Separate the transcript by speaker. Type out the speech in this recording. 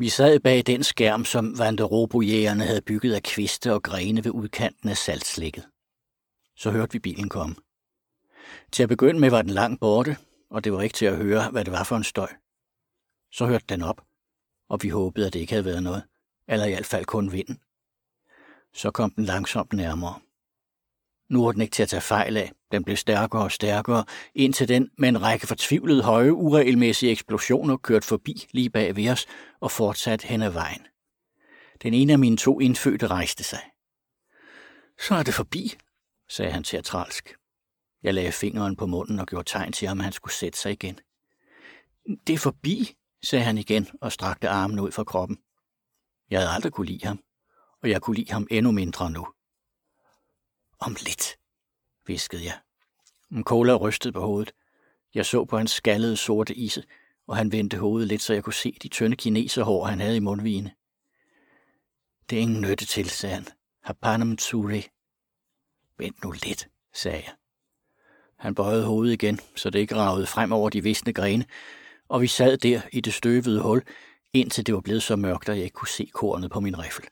Speaker 1: Vi sad bag den skærm, som Vanderobojægerne havde bygget af kviste og grene ved udkanten af saltslækket. Så hørte vi bilen komme. Til at begynde med var den langt borte, og det var ikke til at høre, hvad det var for en støj. Så hørte den op, og vi håbede, at det ikke havde været noget, eller i hvert fald kun vinden. Så kom den langsomt nærmere. Nu var den ikke til at tage fejl af. Den blev stærkere og stærkere, indtil den med en række fortvivlede høje, uregelmæssige eksplosioner kørte forbi lige bag ved os og fortsatte hen ad vejen. Den ene af mine to indfødte rejste sig. Så er det forbi, sagde han teatralsk. Jeg lagde fingeren på munden og gjorde tegn til ham, at han skulle sætte sig igen. Det er forbi, sagde han igen og strakte armen ud fra kroppen. Jeg havde aldrig kunne lide ham, og jeg kunne lide ham endnu mindre nu. Om lidt, viskede jeg. Cola rystede på hovedet. Jeg så på hans skaldede sorte ise, og han vendte hovedet lidt, så jeg kunne se de tynde kineserhår, han havde i mundvigene. Det er ingen nytte til, sagde han. Hapanam tsuri. Vent nu lidt, sagde jeg. Han bøjede hovedet igen, så det ikke ragede frem over de visne grene, og vi sad der i det støvede hul, indtil det var blevet så mørkt, at jeg ikke kunne se kornet på min riffel.